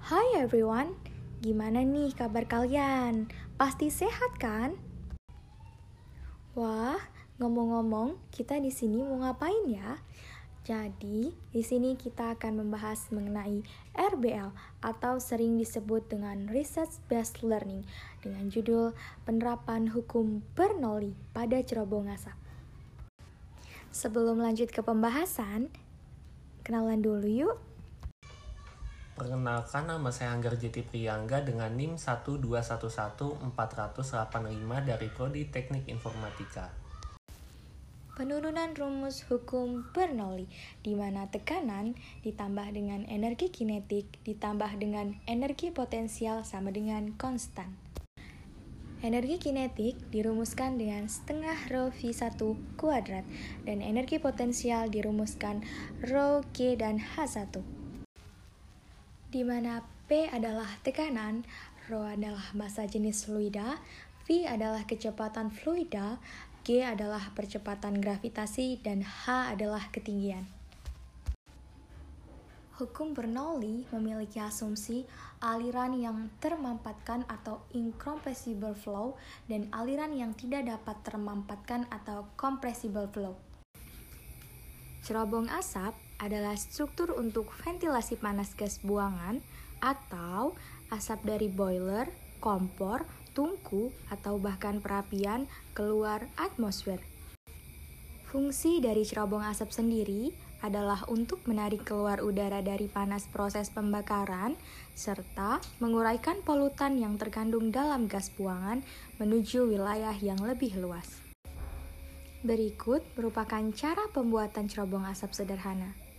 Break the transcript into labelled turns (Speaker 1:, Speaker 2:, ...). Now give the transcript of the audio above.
Speaker 1: Hai everyone, gimana nih kabar kalian? Pasti sehat kan? Wah, ngomong-ngomong, kita di sini mau ngapain ya? Jadi, di sini kita akan membahas mengenai RBL atau sering disebut dengan Research Based Learning dengan judul Penerapan Hukum Bernoulli pada Cerobong Asap. Sebelum lanjut ke pembahasan, kenalan dulu yuk.
Speaker 2: Perkenalkan nama saya Anggar Jati Priyangga dengan NIM 1211485 dari Prodi Teknik Informatika.
Speaker 1: Penurunan rumus hukum Bernoulli di mana tekanan ditambah dengan energi kinetik ditambah dengan energi potensial sama dengan konstan. Energi kinetik dirumuskan dengan setengah rho V1 kuadrat dan energi potensial dirumuskan rho G dan H1. Di mana P adalah tekanan, rho adalah massa jenis fluida, V adalah kecepatan fluida, G adalah percepatan gravitasi, dan H adalah ketinggian. Hukum Bernoulli memiliki asumsi aliran yang termampatkan atau incompressible flow dan aliran yang tidak dapat termampatkan atau compressible flow. Cerobong asap adalah struktur untuk ventilasi panas gas buangan atau asap dari boiler, kompor, tungku, atau bahkan perapian keluar atmosfer. Fungsi dari cerobong asap sendiri adalah untuk menarik keluar udara dari panas proses pembakaran serta menguraikan polutan yang terkandung dalam gas buangan menuju wilayah yang lebih luas. Berikut merupakan cara pembuatan cerobong asap sederhana.